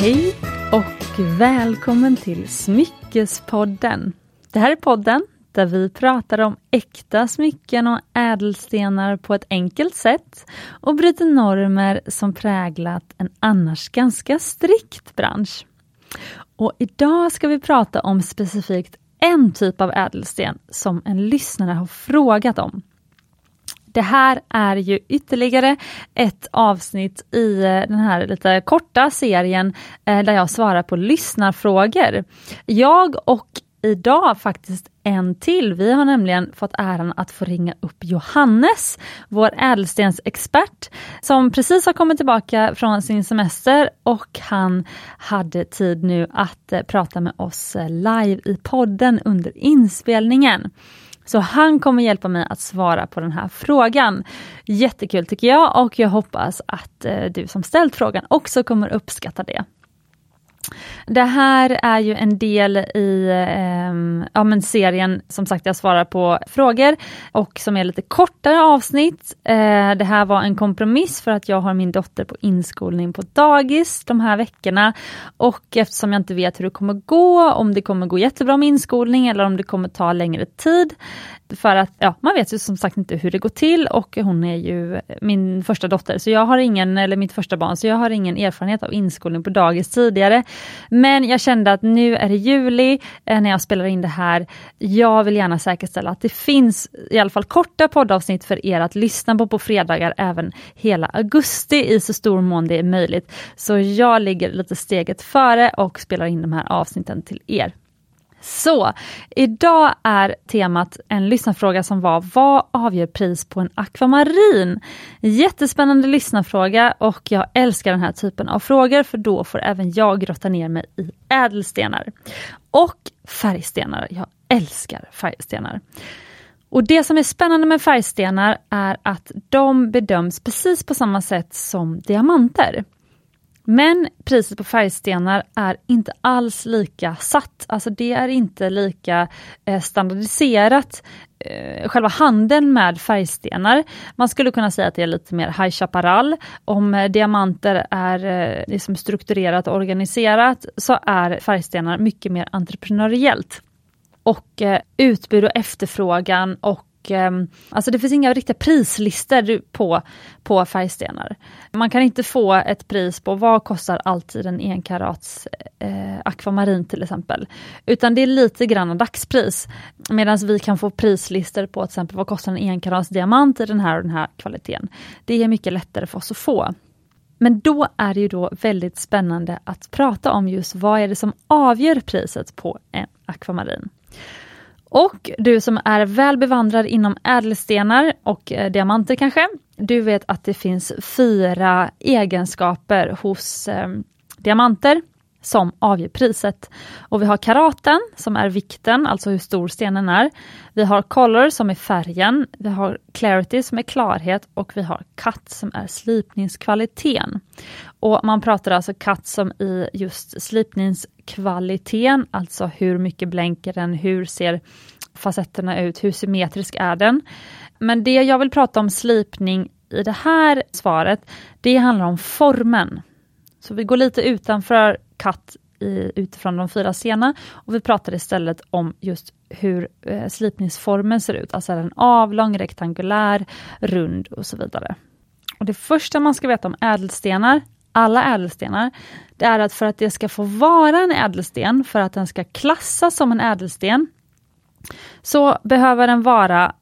Hej och välkommen till Smyckespodden. Det här är podden där vi pratar om äkta smycken och ädelstenar på ett enkelt sätt och bryter normer som präglat en annars ganska strikt bransch. Och idag ska vi prata om specifikt en typ av ädelsten som en lyssnare har frågat om. Det här är ju ytterligare ett avsnitt i eh, den här lite korta serien eh, där jag svarar på lyssnarfrågor. Jag och idag faktiskt en till. Vi har nämligen fått äran att få ringa upp Johannes, vår ädelstensexpert, som precis har kommit tillbaka från sin semester och han hade tid nu att eh, prata med oss live i podden under inspelningen. Så han kommer hjälpa mig att svara på den här frågan. Jättekul tycker jag och jag hoppas att eh, du som ställt frågan också kommer uppskatta det. Det här är ju en del i eh, ja, men serien, som sagt jag svarar på frågor och som är lite kortare avsnitt. Eh, det här var en kompromiss för att jag har min dotter på inskolning på dagis de här veckorna och eftersom jag inte vet hur det kommer gå, om det kommer gå jättebra med inskolning eller om det kommer ta längre tid för att ja, man vet ju som sagt inte hur det går till och hon är ju min första dotter, så jag har ingen, eller mitt första barn, så jag har ingen erfarenhet av inskolning på dagis tidigare. Men jag kände att nu är det juli eh, när jag spelar in det här. Jag vill gärna säkerställa att det finns i alla fall korta poddavsnitt för er att lyssna på på fredagar även hela augusti i så stor mån det är möjligt. Så jag ligger lite steget före och spelar in de här avsnitten till er. Så, idag är temat en lyssnarfråga som var Vad avgör pris på en akvamarin? Jättespännande lyssnarfråga och jag älskar den här typen av frågor för då får även jag grotta ner mig i ädelstenar. Och färgstenar. Jag älskar färgstenar. Och Det som är spännande med färgstenar är att de bedöms precis på samma sätt som diamanter. Men priset på färgstenar är inte alls lika satt, alltså det är inte lika eh, standardiserat. Eh, själva handeln med färgstenar, man skulle kunna säga att det är lite mer High Chaparral. Om eh, diamanter är liksom strukturerat och organiserat så är färgstenar mycket mer entreprenöriellt. Och utbud och efterfrågan och och ehm, alltså det finns inga riktiga prislistor på, på färgstenar. Man kan inte få ett pris på vad kostar alltid en enkarats eh, akvamarin till exempel. Utan det är lite grann dagspris. Medan vi kan få prislistor på till exempel vad kostar en enkarats diamant i den här och den här kvaliteten. Det är mycket lättare för oss att få. Men då är det ju då väldigt spännande att prata om just vad är det som avgör priset på en akvamarin. Och du som är väl bevandrad inom ädelstenar och eh, diamanter kanske, du vet att det finns fyra egenskaper hos eh, diamanter som avgör priset. Och vi har karaten som är vikten, alltså hur stor stenen är. Vi har color som är färgen, vi har clarity som är klarhet och vi har cut som är slipningskvaliteten. Och man pratar alltså cut som i just slipningskvaliteten, alltså hur mycket blänker den, hur ser facetterna ut, hur symmetrisk är den? Men det jag vill prata om slipning i det här svaret, det handlar om formen. Så vi går lite utanför katt i, utifrån de fyra sena och vi pratar istället om just hur eh, slipningsformen ser ut. Alltså är den avlång, rektangulär, rund och så vidare. Och Det första man ska veta om ädelstenar, alla ädelstenar, det är att för att det ska få vara en ädelsten, för att den ska klassas som en ädelsten, så behöver den vara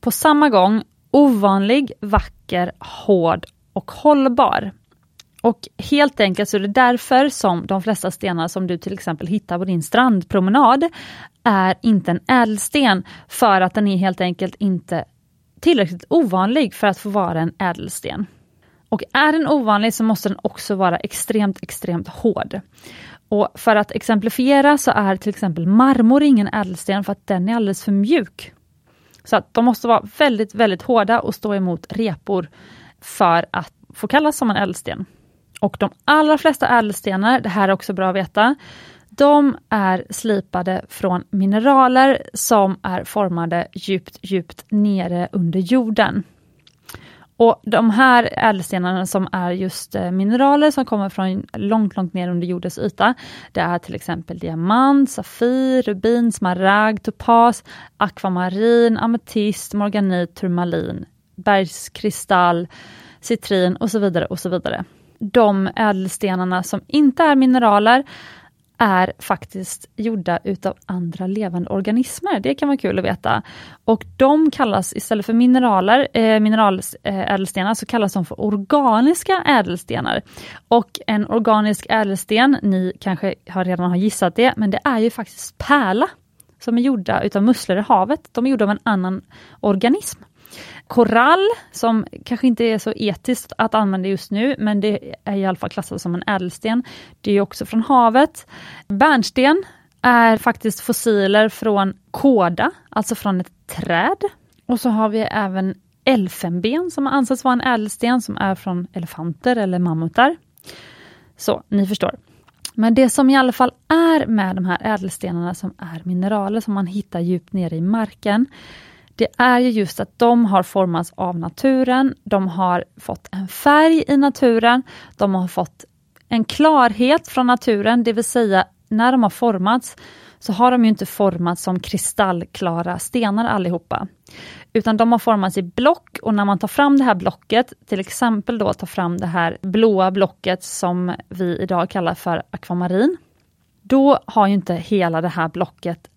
på samma gång ovanlig, vacker, hård och hållbar. Och helt enkelt så är det därför som de flesta stenar som du till exempel hittar på din strandpromenad är inte en ädelsten, för att den är helt enkelt inte tillräckligt ovanlig för att få vara en ädelsten. Och är den ovanlig så måste den också vara extremt, extremt hård. Och För att exemplifiera så är till exempel marmor ingen ädelsten för att den är alldeles för mjuk. Så att de måste vara väldigt, väldigt hårda och stå emot repor för att få kallas som en ädelsten. Och de allra flesta ädelstenar, det här är också bra att veta, de är slipade från mineraler som är formade djupt, djupt nere under jorden. Och de här ädelstenarna som är just eh, mineraler som kommer från långt, långt ner under jordens yta. Det är till exempel diamant, safir, rubin, smaragd, topas, akvamarin, ametist, morganit, turmalin, bergskristall, citrin och så vidare och så vidare. De ädelstenarna som inte är mineraler är faktiskt gjorda utav andra levande organismer. Det kan vara kul att veta. Och de kallas istället för mineraler, eh, mineralädelstenar, så kallas de för organiska ädelstenar. Och en organisk ädelsten, ni kanske har redan har gissat det, men det är ju faktiskt pärla som är gjorda utav musslor i havet. De är gjorda av en annan organism. Korall, som kanske inte är så etiskt att använda just nu, men det är i alla fall klassat som en ädelsten. Det är också från havet. Bärnsten är faktiskt fossiler från kåda, alltså från ett träd. Och så har vi även elfenben som anses vara en ädelsten som är från elefanter eller mammutar. Så, ni förstår. Men det som i alla fall är med de här ädelstenarna som är mineraler som man hittar djupt nere i marken, det är ju just att de har formats av naturen, de har fått en färg i naturen, de har fått en klarhet från naturen, det vill säga när de har formats så har de ju inte formats som kristallklara stenar allihopa. Utan de har formats i block och när man tar fram det här blocket, till exempel då tar fram det här blåa blocket som vi idag kallar för akvamarin. Då har ju inte hela det här blocket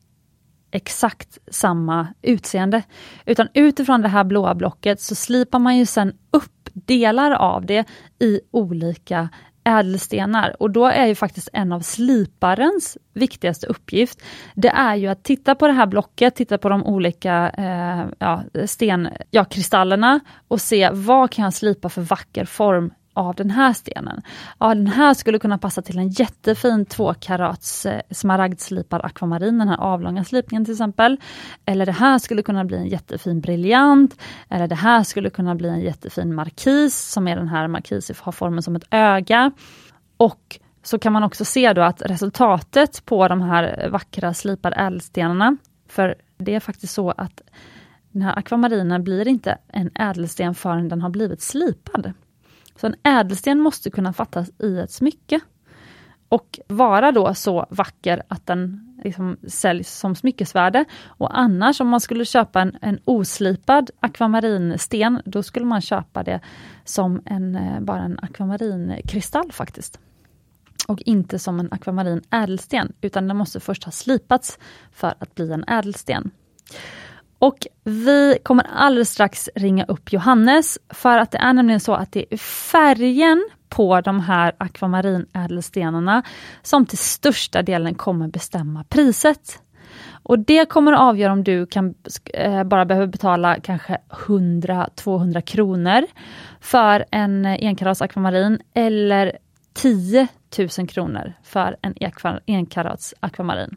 exakt samma utseende. Utan utifrån det här blåa blocket så slipar man ju sen upp delar av det i olika ädelstenar och då är ju faktiskt en av sliparens viktigaste uppgift, det är ju att titta på det här blocket, titta på de olika eh, ja, sten, ja, kristallerna och se vad kan jag slipa för vacker form av den här stenen. Ja, den här skulle kunna passa till en jättefin tvåkarats eh, smaragdslipad akvamarin, den här avlånga slipningen till exempel. Eller det här skulle kunna bli en jättefin briljant. Eller det här skulle kunna bli en jättefin markis, som är den här markis har formen som ett öga. Och så kan man också se då att resultatet på de här vackra slipade ädelstenarna, för det är faktiskt så att den här akvamarinen blir inte en ädelsten förrän den har blivit slipad. Så en ädelsten måste kunna fattas i ett smycke och vara då så vacker att den liksom säljs som smyckesvärde. Och annars om man skulle köpa en, en oslipad akvamarinsten, då skulle man köpa det som en, eh, bara en akvamarinkristall faktiskt. Och inte som en akvamarin ädelsten, utan den måste först ha slipats för att bli en ädelsten. Och vi kommer alldeles strax ringa upp Johannes, för att det är nämligen så att det är färgen på de här akvamarinädelstenarna som till största delen kommer bestämma priset. Och det kommer att avgöra om du kan eh, bara behöver betala kanske 100-200 kronor för en enkarats akvamarin eller 10 000 kronor för en enkarats akvamarin.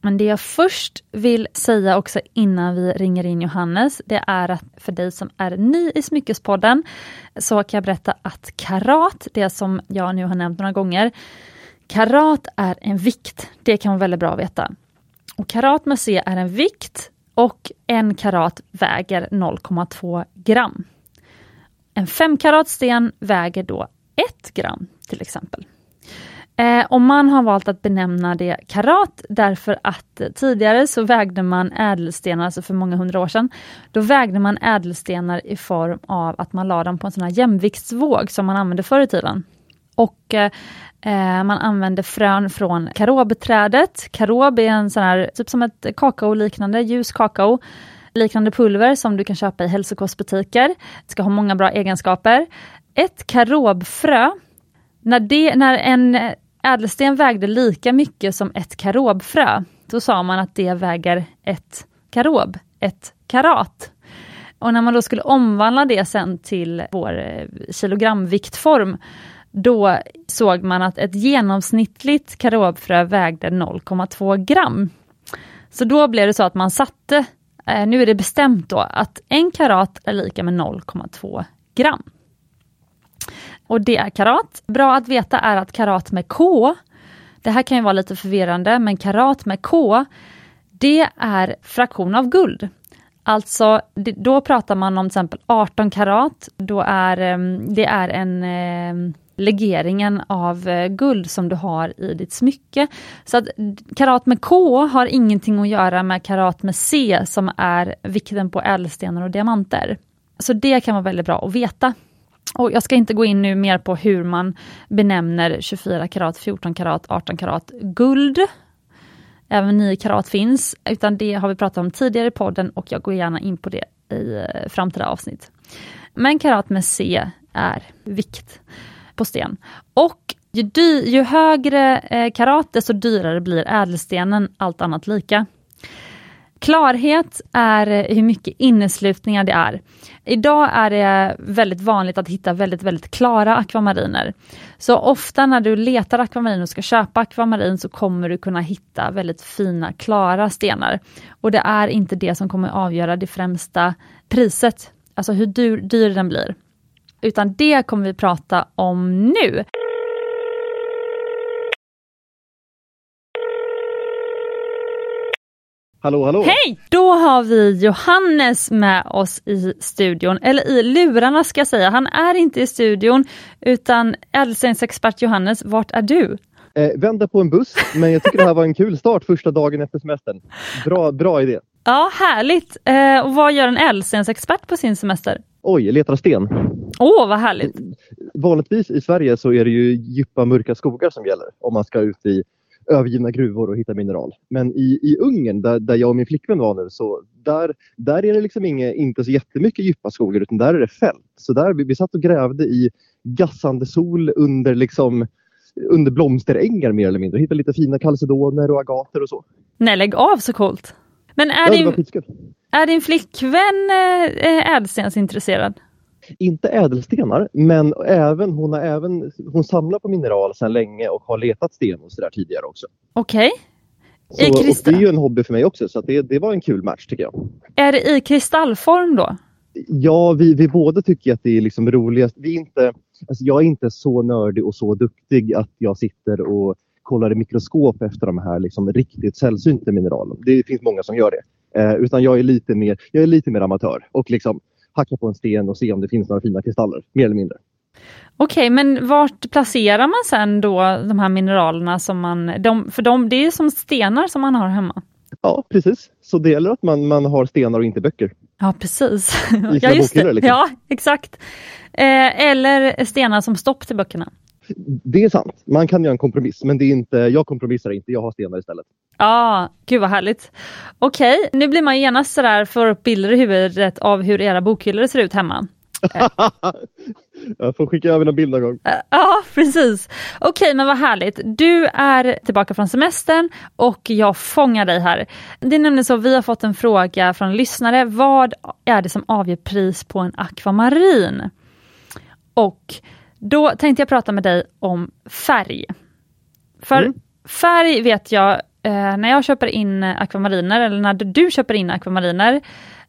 Men det jag först vill säga också innan vi ringer in Johannes, det är att för dig som är ny i Smyckespodden, så kan jag berätta att karat, det som jag nu har nämnt några gånger, karat är en vikt. Det kan vara väldigt bra att veta. Och karat med C är en vikt och en karat väger 0,2 gram. En 5 karat sten väger då 1 gram till exempel. Eh, och man har valt att benämna det karat därför att tidigare så vägde man ädelstenar, alltså för många hundra år sedan, då vägde man ädelstenar i form av att man la dem på en sån här jämviktsvåg som man använde förr i tiden. Och eh, eh man använde frön från karobträdet. Karob är en sån här, typ som ett kakao-liknande, ljus kakao liknande pulver som du kan köpa i hälsokostbutiker. Det ska ha många bra egenskaper. Ett karobfrö när, det, när en ädelsten vägde lika mycket som ett karobfrö, då sa man att det väger ett karob, ett karat. Och när man då skulle omvandla det sen till vår eh, kilogramviktform, då såg man att ett genomsnittligt karobfrö vägde 0,2 gram. Så då blev det så att man satte, eh, nu är det bestämt då, att en karat är lika med 0,2 gram och det är karat. Bra att veta är att karat med K, det här kan ju vara lite förvirrande, men karat med K, det är fraktion av guld. Alltså, då pratar man om till exempel 18 karat. Då är ehm, det är en ehm, legeringen av eh, guld som du har i ditt smycke. Så att karat med K har ingenting att göra med karat med C som är vikten på ädelstenar och diamanter. Så det kan vara väldigt bra att veta. Och jag ska inte gå in nu mer på hur man benämner 24 karat, 14 karat, 18 karat guld. Även 9 karat finns, utan det har vi pratat om tidigare i podden och jag går gärna in på det i eh, framtida avsnitt. Men karat med C är vikt på sten. Och ju, dy, ju högre eh, karat, desto dyrare blir ädelstenen, allt annat lika. Klarhet är eh, hur mycket inneslutningar det är. Idag är det väldigt vanligt att hitta väldigt, väldigt klara akvamariner. Så ofta när du letar akvamarin och ska köpa akvamarin så kommer du kunna hitta väldigt fina, klara stenar. Och det är inte det som kommer avgöra det främsta priset, alltså hur dyr, dyr den blir. Utan det kommer vi prata om nu. Hallå, hallå! Hej! Då har vi Johannes med oss i studion, eller i lurarna ska jag säga. Han är inte i studion, utan ädelstensexpert Johannes, vart är du? Eh, vänta på en buss, men jag tycker det här var en kul start första dagen efter semestern. Bra, bra idé! Ja, härligt! Eh, och vad gör en ädelstensexpert på sin semester? Oj, letar sten. Åh, oh, vad härligt! Vanligtvis i Sverige så är det ju djupa mörka skogar som gäller om man ska ut i övergivna gruvor och hitta mineral. Men i, i Ungern, där, där jag och min flickvän var nu, så där, där är det liksom inge, inte så jättemycket djupa skogar utan där är det fält. Så där, vi, vi satt och grävde i gassande sol under liksom under blomsterängar mer eller mindre. Hittade lite fina kalcedoner och agater och så. Nej, lägg av så coolt! Men är, ja, din, är din flickvän ädelstensintresserad? Inte ädelstenar, men även, hon, har även, hon samlar på mineral sedan länge och har letat sten och sådär tidigare också. Okej. Okay. det är ju en hobby för mig också, så det, det var en kul match tycker jag. Är det i kristallform då? Ja, vi, vi båda tycker att det är liksom roligast. Vi inte, alltså jag är inte så nördig och så duktig att jag sitter och kollar i mikroskop efter de här liksom riktigt sällsynta mineralen. Det finns många som gör det. Eh, utan jag är lite mer, jag är lite mer amatör och liksom hacka på en sten och se om det finns några fina kristaller, mer eller mindre. Okej, okay, men vart placerar man sen då de här mineralerna som man, de, för de, det är som stenar som man har hemma? Ja, precis. Så det gäller att man, man har stenar och inte böcker. Ja, precis. ja, just det. Liksom. Ja, exakt. Eh, eller stenar som stopp till böckerna. Det är sant. Man kan göra en kompromiss, men det är inte, jag kompromissar inte. Jag har stenar istället. Ja, ah, gud vad härligt. Okej, okay, nu blir man genast sådär, får upp bilder i huvudet av hur era bokhyllor ser ut hemma. jag får skicka över en bild någon gång. Ja, precis. Okej, men vad härligt. Du är tillbaka från semestern och jag fångar dig här. Det är nämligen så, vi har fått en fråga från lyssnare. Vad är det som avgör pris på en akvamarin? Och då tänkte jag prata med dig om färg. För mm. färg vet jag, eh, när jag köper in akvamariner, eller när du köper in akvamariner,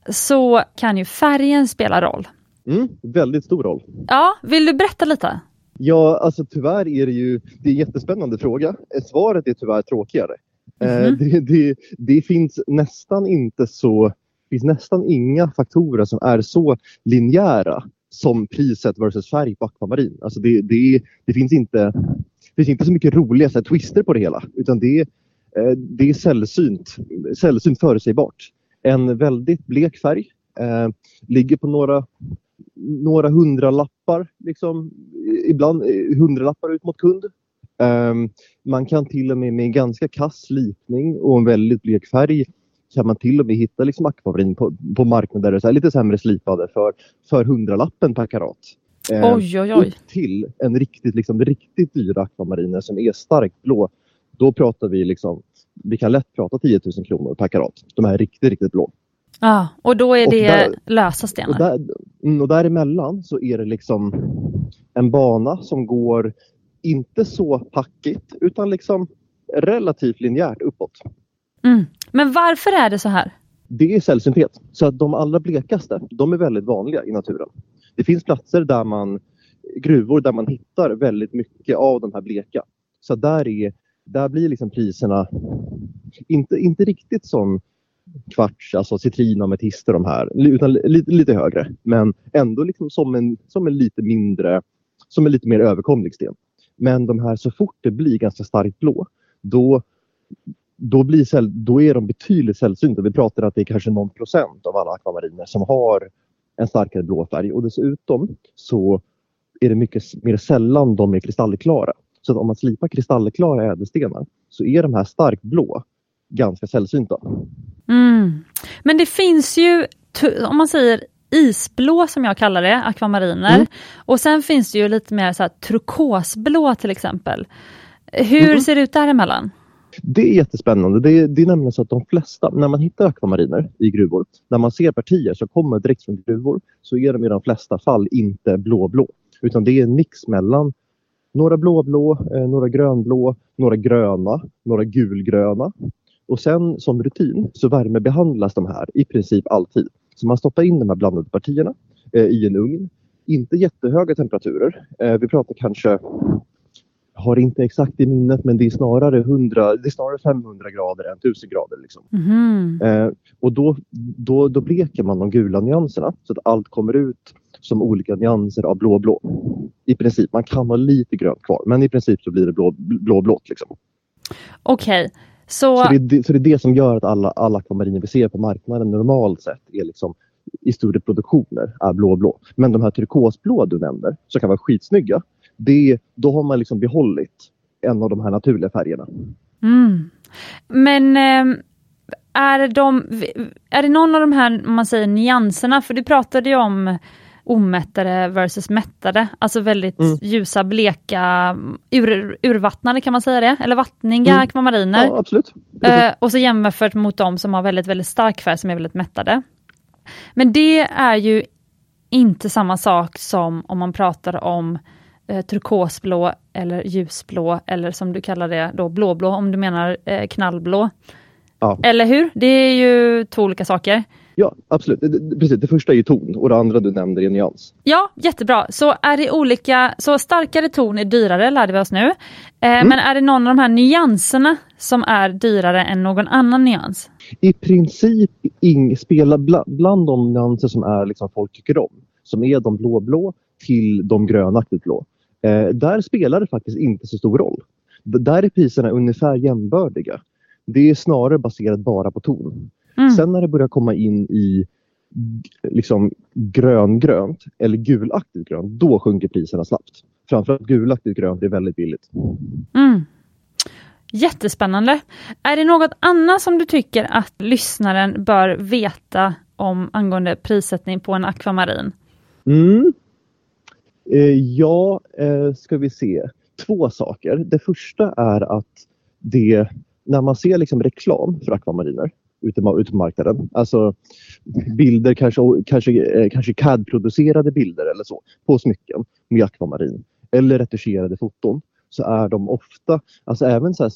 så kan ju färgen spela roll. Mm, väldigt stor roll. Ja, vill du berätta lite? Ja, alltså tyvärr är det ju det är en jättespännande fråga. Svaret är tyvärr tråkigare. Mm -hmm. det, det, det, finns nästan inte så finns nästan inga faktorer som är så linjära som priset versus färg på akvamarin. Alltså det, det, det, finns inte, det finns inte så mycket roliga så här, twister på det hela utan det, eh, det är sällsynt, sällsynt förutsägbart. En väldigt blek färg eh, ligger på några, några hundralappar, liksom, ibland eh, hundralappar ut mot kund. Eh, man kan till och med med ganska kass lipning och en väldigt blek färg kan man till och med hitta liksom akvamarin på, på marknader där det är lite sämre slipade för, för hundralappen per karat. Eh, oj, oj, oj. Till en riktigt, liksom, riktigt dyra akvamariner som är starkt blå. Då pratar vi liksom, vi kan lätt prata 10 000 kronor per karat. De är riktigt, riktigt blå. Ja, och då är det där, lösa stenar? Och, där, mm, och däremellan så är det liksom en bana som går inte så packigt utan liksom relativt linjärt uppåt. Mm. Men varför är det så här? Det är sällsynthet. Så att de allra blekaste, de är väldigt vanliga i naturen. Det finns platser där man, gruvor där man hittar väldigt mycket av de här bleka. Så där, är, där blir liksom priserna inte, inte riktigt som kvarts, alltså citrin, ametist och de här. Utan lite, lite högre. Men ändå liksom som, en, som en lite mindre, som en lite mer överkomlig sten. Men de här så fort det blir ganska starkt blå, då, då, blir, då är de betydligt sällsynta. Vi pratar att det är kanske någon procent av alla akvamariner som har en starkare blå färg och dessutom så är det mycket mer sällan de är kristallklara. Så om man slipar kristallklara ädelstenar så är de här starkt blå ganska sällsynta. Mm. Men det finns ju, om man säger isblå som jag kallar det, akvamariner. Mm. Och sen finns det ju lite mer så här, turkosblå till exempel. Hur mm. ser det ut däremellan? Det är jättespännande. Det är, det är nämligen så att de flesta, när man hittar akvamariner i gruvor, när man ser partier som kommer direkt från gruvor, så är de i de flesta fall inte blåblå. Utan det är en mix mellan några blåblå, eh, några grönblå, några gröna, några gulgröna. Och sen som rutin så värmebehandlas de här i princip alltid. Så man stoppar in de här blandade partierna eh, i en ugn. Inte jättehöga temperaturer. Eh, vi pratar kanske har inte exakt i minnet men det är snarare, 100, det är snarare 500 grader än 1000 grader. Liksom. Mm. Eh, och då, då, då bleker man de gula nyanserna så att allt kommer ut som olika nyanser av blåblå. I princip, man kan ha lite grönt kvar men i princip så blir det blå, blåblått. Liksom. Okej. Okay. Så... Så, det, så det är det som gör att alla, alla akvamariner vi ser på marknaden normalt sett är liksom i större produktioner är blåblå. Men de här turkosblå du nämner som kan vara skitsnygga det, då har man liksom behållit en av de här naturliga färgerna. Mm. Men eh, är, de, är det någon av de här man säger nyanserna, för du pratade ju om omättade versus mättade, alltså väldigt mm. ljusa, bleka, ur, urvattnade kan man säga det, eller vattniga mm. akvamariner. Ja, absolut. Eh, och så jämfört mot de som har väldigt, väldigt stark färg som är väldigt mättade. Men det är ju inte samma sak som om man pratar om eh, turkosblå eller ljusblå eller som du kallar det då blåblå om du menar eh, knallblå. Ja. Eller hur? Det är ju två olika saker. Ja, absolut. Det, precis. Det första är ju ton och det andra du nämnde är nyans. Ja, jättebra. Så är det olika, så starkare ton är dyrare lärde vi oss nu. Eh, mm. Men är det någon av de här nyanserna som är dyrare än någon annan nyans? I princip ing, spela bla, bland de nyanser som är liksom folk tycker om. Som är de blåblå till de grönaktigt blå. Eh, där spelar det faktiskt inte så stor roll. Där är priserna ungefär jämbördiga. Det är snarare baserat bara på ton. Mm. Sen när det börjar komma in i liksom gröngrönt eller gulaktigt grönt, då sjunker priserna snabbt. Framförallt gulaktigt grönt är väldigt billigt. Mm. Jättespännande. Är det något annat som du tycker att lyssnaren bör veta om angående prissättning på en akvamarin? Mm. Eh, ja, eh, ska vi se. Två saker. Det första är att det, när man ser liksom reklam för akvamariner ute, ute på marknaden, alltså bilder, kanske, kanske, eh, kanske CAD-producerade bilder eller så, på smycken med akvamarin eller retuscherade foton så är de ofta, alltså även så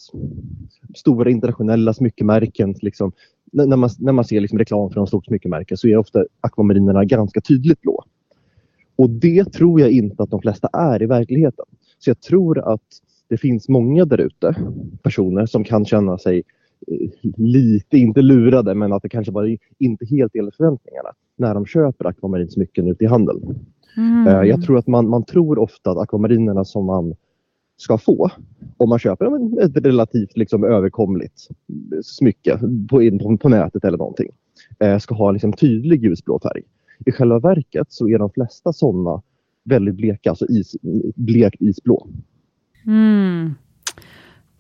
stora internationella smyckemärken, liksom, när, man, när man ser liksom reklam för något stort smyckemärke så är ofta akvamarinerna ganska tydligt blå. Och det tror jag inte att de flesta är i verkligheten. Så jag tror att det finns många där ute, personer som kan känna sig eh, lite, inte lurade, men att det kanske bara inte helt enligt förväntningarna när de köper akvamarinsmycken ute i handeln. Mm. Eh, jag tror att man, man tror ofta att akvamarinerna som man ska få om man köper ett relativt liksom, överkomligt smycke på, på, på nätet eller någonting eh, ska ha liksom, tydlig ljusblå färg. I själva verket så är de flesta sådana väldigt bleka, alltså is, blekt isblå. Mm.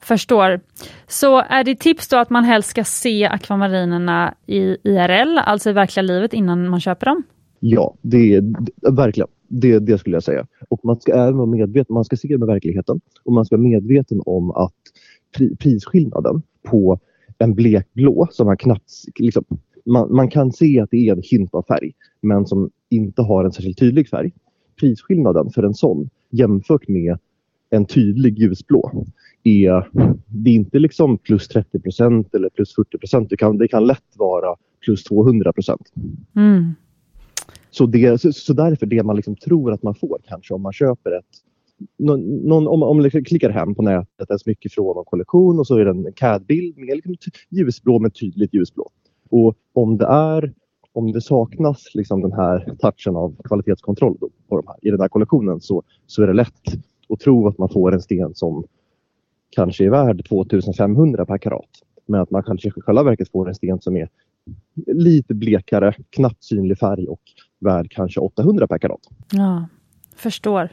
Förstår. Så är det tips då att man helst ska se akvamarinerna i IRL, alltså i verkliga livet, innan man köper dem? Ja, det är verkligen. Det, det skulle jag säga. Och man ska även vara medveten, man ska se med verkligheten och man ska vara medveten om att pri, prisskillnaden på en blekblå som man knappt liksom, man, man, kan se att det är en hint av färg men som inte har en särskilt tydlig färg. Prisskillnaden för en sån jämfört med en tydlig ljusblå är, det är inte liksom plus 30% eller plus 40 det kan, det kan lätt vara plus 200 Mm. Så, det, så, så därför det man liksom tror att man får kanske om man köper ett någon, någon, om, om man liksom klickar hem på nätet ett smycke från en kollektion och så är det en CAD-bild med liksom ljusblå med tydligt ljusblå och om det är om det saknas liksom den här touchen av kvalitetskontroll på de här, i den här kollektionen så, så är det lätt att tro att man får en sten som kanske är värd 2500 per karat. Men att man kanske i själva verket får en sten som är lite blekare, knappt synlig färg och värd kanske 800 per karat. Ja, förstår.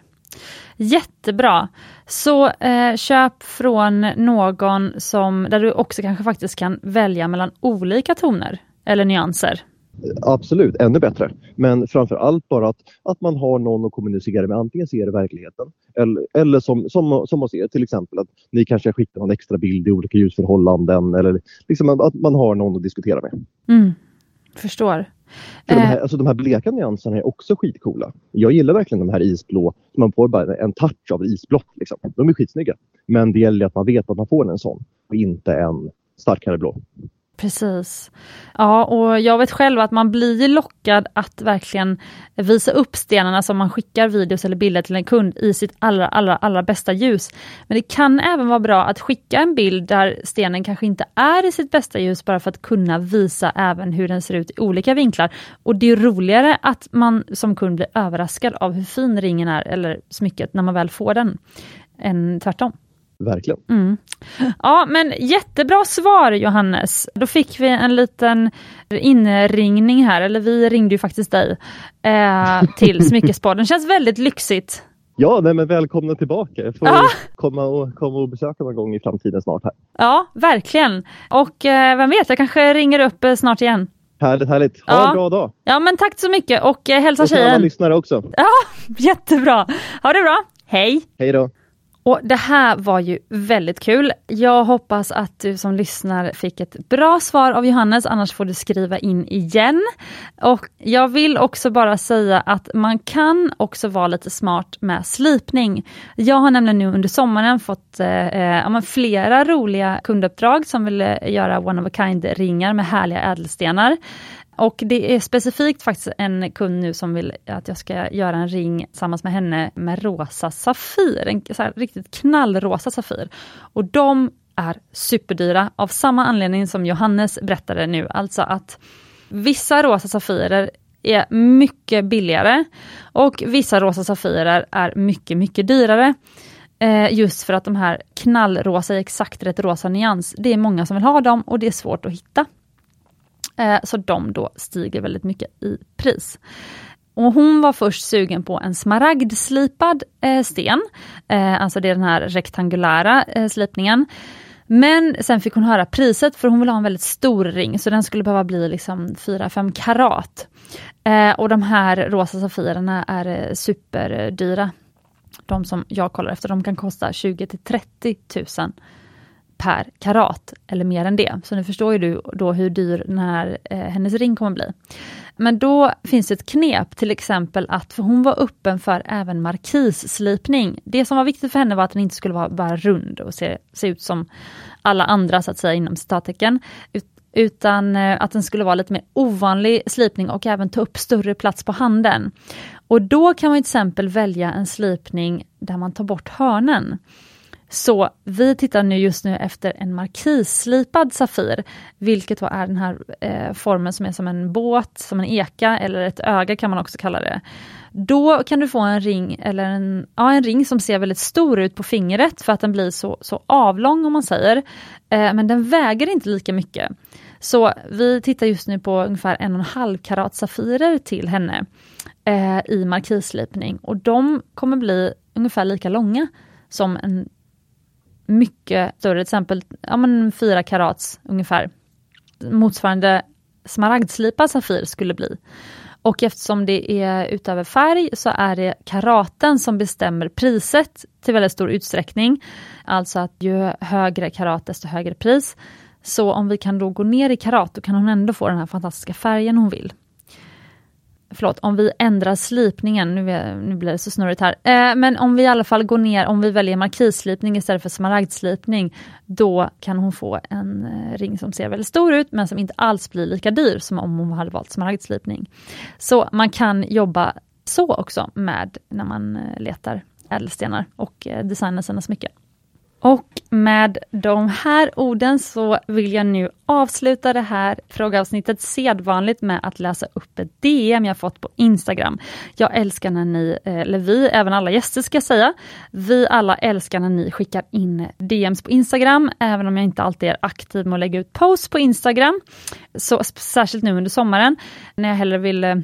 Jättebra! Så eh, köp från någon som, där du också kanske faktiskt kan välja mellan olika toner eller nyanser. Absolut, ännu bättre. Men framför allt bara att, att man har någon att kommunicera med. Antingen ser i verkligheten eller, eller som, som, som man ser till exempel att ni kanske skickar någon extra bild i olika ljusförhållanden eller liksom att man har någon att diskutera med. Mm, förstår. För de, här, eh. alltså de här bleka nyanserna är också skitcoola. Jag gillar verkligen de här isblå. Man får bara en touch av isblått. Liksom. De är skitsnygga. Men det gäller att man vet att man får en sån och inte en starkare blå. Precis. Ja, och jag vet själv att man blir lockad att verkligen visa upp stenarna som man skickar videos eller bilder till en kund i sitt allra, allra, allra bästa ljus. Men det kan även vara bra att skicka en bild där stenen kanske inte är i sitt bästa ljus bara för att kunna visa även hur den ser ut i olika vinklar. Och det är roligare att man som kund blir överraskad av hur fin ringen är eller smycket när man väl får den, än tvärtom. Verkligen. Mm. Ja, men jättebra svar Johannes. Då fick vi en liten inringning här, eller vi ringde ju faktiskt dig, eh, till Smyckespodden. Känns väldigt lyxigt. Ja, nej, men välkomna tillbaka. Jag får ja. komma, och, komma och besöka någon gång i framtiden snart. här. Ja, verkligen. Och eh, vem vet, jag kanske ringer upp eh, snart igen. Härligt, härligt. Ha ja. en bra dag. Ja, men tack så mycket och eh, hälsa och tjejen. Och alla lyssnare också. Ja, jättebra. Ha det bra. Hej. Hej då. Och Det här var ju väldigt kul. Jag hoppas att du som lyssnar fick ett bra svar av Johannes, annars får du skriva in igen. Och Jag vill också bara säga att man kan också vara lite smart med slipning. Jag har nämligen nu under sommaren fått eh, eh flera roliga kunduppdrag som vill eh, göra one of a kind-ringar med härliga ädelstenar. Och det är specifikt faktiskt en kund nu som vill att jag ska göra en ring tillsammans med henne med rosa Safir, en så här riktigt knallrosa Safir. Och de är superdyra av samma anledning som Johannes berättade nu, alltså att vissa rosa Safirer är mycket billigare och vissa rosa Safirer är mycket, mycket dyrare. Eh, just för att de här knallrosa i exakt rätt rosa nyans, det är många som vill ha dem och det är svårt att hitta. Eh, så de då stiger väldigt mycket i pris. Och hon var först sugen på en smaragdslipad eh, sten, eh, alltså det är den här rektangulära slipningen. Men sen fick hon höra priset för hon vill ha en väldigt stor ring så den skulle behöva bli liksom 4-5 karat. Och de här rosa safirerna är superdyra. De som jag kollar efter, de kan kosta 20 till 30 000 per karat eller mer än det. Så nu förstår ju du då hur dyr den här, eh, hennes ring kommer bli. Men då finns det ett knep, till exempel att, för hon var öppen för även markisslipning. Det som var viktigt för henne var att den inte skulle vara bara rund och se, se ut som alla andra så att säga inom citattecken. Ut, utan eh, att den skulle vara lite mer ovanlig slipning och även ta upp större plats på handen. Och då kan man till exempel välja en slipning där man tar bort hörnen. Så vi tittar nu just nu efter en markisslipad Safir, vilket då är den här eh, formen som är som en båt, som en eka eller ett öga kan man också kalla det. Då kan du få en ring, eller en, ja, en ring som ser väldigt stor ut på fingret för att den blir så, så avlång om man säger. Eh, men den väger inte lika mycket. Så vi tittar just nu på ungefär en och en halv karat Safirer till henne eh, i markisslipning och de kommer bli ungefär lika långa som en mycket större, till exempel ja, men 4 karats ungefär. Motsvarande smaragdslipad Safir skulle bli. Och eftersom det är utöver färg så är det karaten som bestämmer priset till väldigt stor utsträckning. Alltså att ju högre karat desto högre pris. Så om vi kan då gå ner i karat då kan hon ändå få den här fantastiska färgen hon vill förlåt, om vi ändrar slipningen, nu, nu blir det så snurrigt här, eh, men om vi i alla fall går ner, om vi väljer markisslipning istället för smaragdslipning, då kan hon få en eh, ring som ser väldigt stor ut, men som inte alls blir lika dyr som om hon hade valt smaragdslipning. Så man kan jobba så också med när man eh, letar ädelstenar och eh, designar sina smycken. Och med de här orden så vill jag nu avsluta det här frågeavsnittet sedvanligt med att läsa upp ett DM jag fått på Instagram. Jag älskar när ni, eh, eller vi, även alla gäster ska jag säga, vi alla älskar när ni skickar in DMs på Instagram, även om jag inte alltid är aktiv med att lägga ut posts på Instagram. Så särskilt nu under sommaren, när jag hellre vill eh,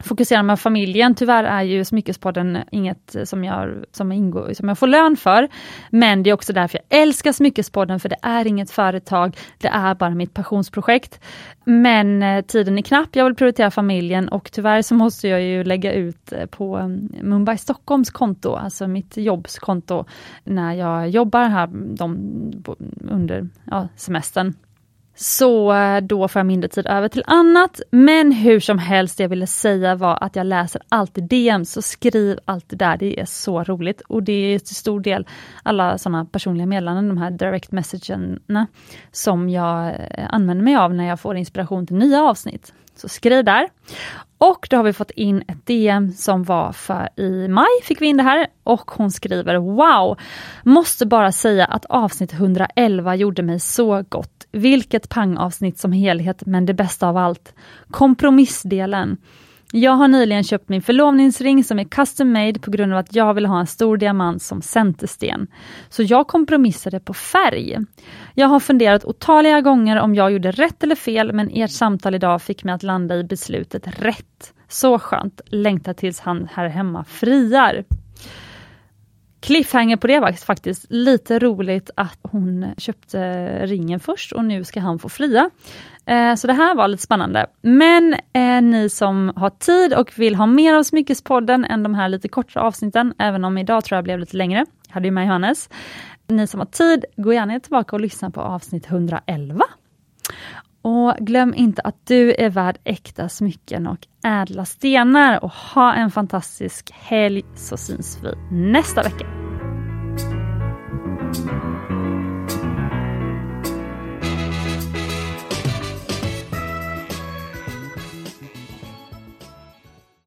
fokusera med familjen. Tyvärr är ju Smyckespodden inget som jag, som, ingår, som jag får lön för. Men det är också därför jag älskar Smyckespodden, för det är inget företag, det är bara mitt passionsprojekt. Men eh, tiden är knapp, jag vill prioritera familjen och tyvärr så måste jag ju lägga ut eh, på mm, Mumbai Stockholms konto, alltså mitt jobbskonto, när jag jobbar här de, under ja, semestern. Så eh, då får jag mindre tid över till annat. Men hur som helst, det jag ville säga var att jag läser alltid DM, så skriv alltid där, det är så roligt. Och det är till stor del alla sådana personliga meddelanden, de här direct messagerna, som jag eh, använder mig av när jag får inspiration till nya avsnitt. Så skriv där. Och då har vi fått in ett DM som var för i maj, fick vi in det här, och hon skriver Wow! Måste bara säga att avsnitt 111 gjorde mig så gott. Vilket pangavsnitt som helhet, men det bästa av allt, kompromissdelen. Jag har nyligen köpt min förlovningsring som är custom made på grund av att jag vill ha en stor diamant som centersten. Så jag kompromissade på färg. Jag har funderat otaliga gånger om jag gjorde rätt eller fel, men ert samtal idag fick mig att landa i beslutet rätt. Så skönt, längtar tills han här hemma friar. Cliffhanger på det var faktiskt lite roligt att hon köpte ringen först och nu ska han få fria. Eh, så det här var lite spännande. Men eh, ni som har tid och vill ha mer av Smyckespodden än de här lite kortare avsnitten, även om idag tror jag blev lite längre, jag hade ju med Johannes. Ni som har tid, gå gärna tillbaka och lyssna på avsnitt 111. Och glöm inte att du är värd äkta smycken och ädla stenar och ha en fantastisk helg så syns vi nästa vecka.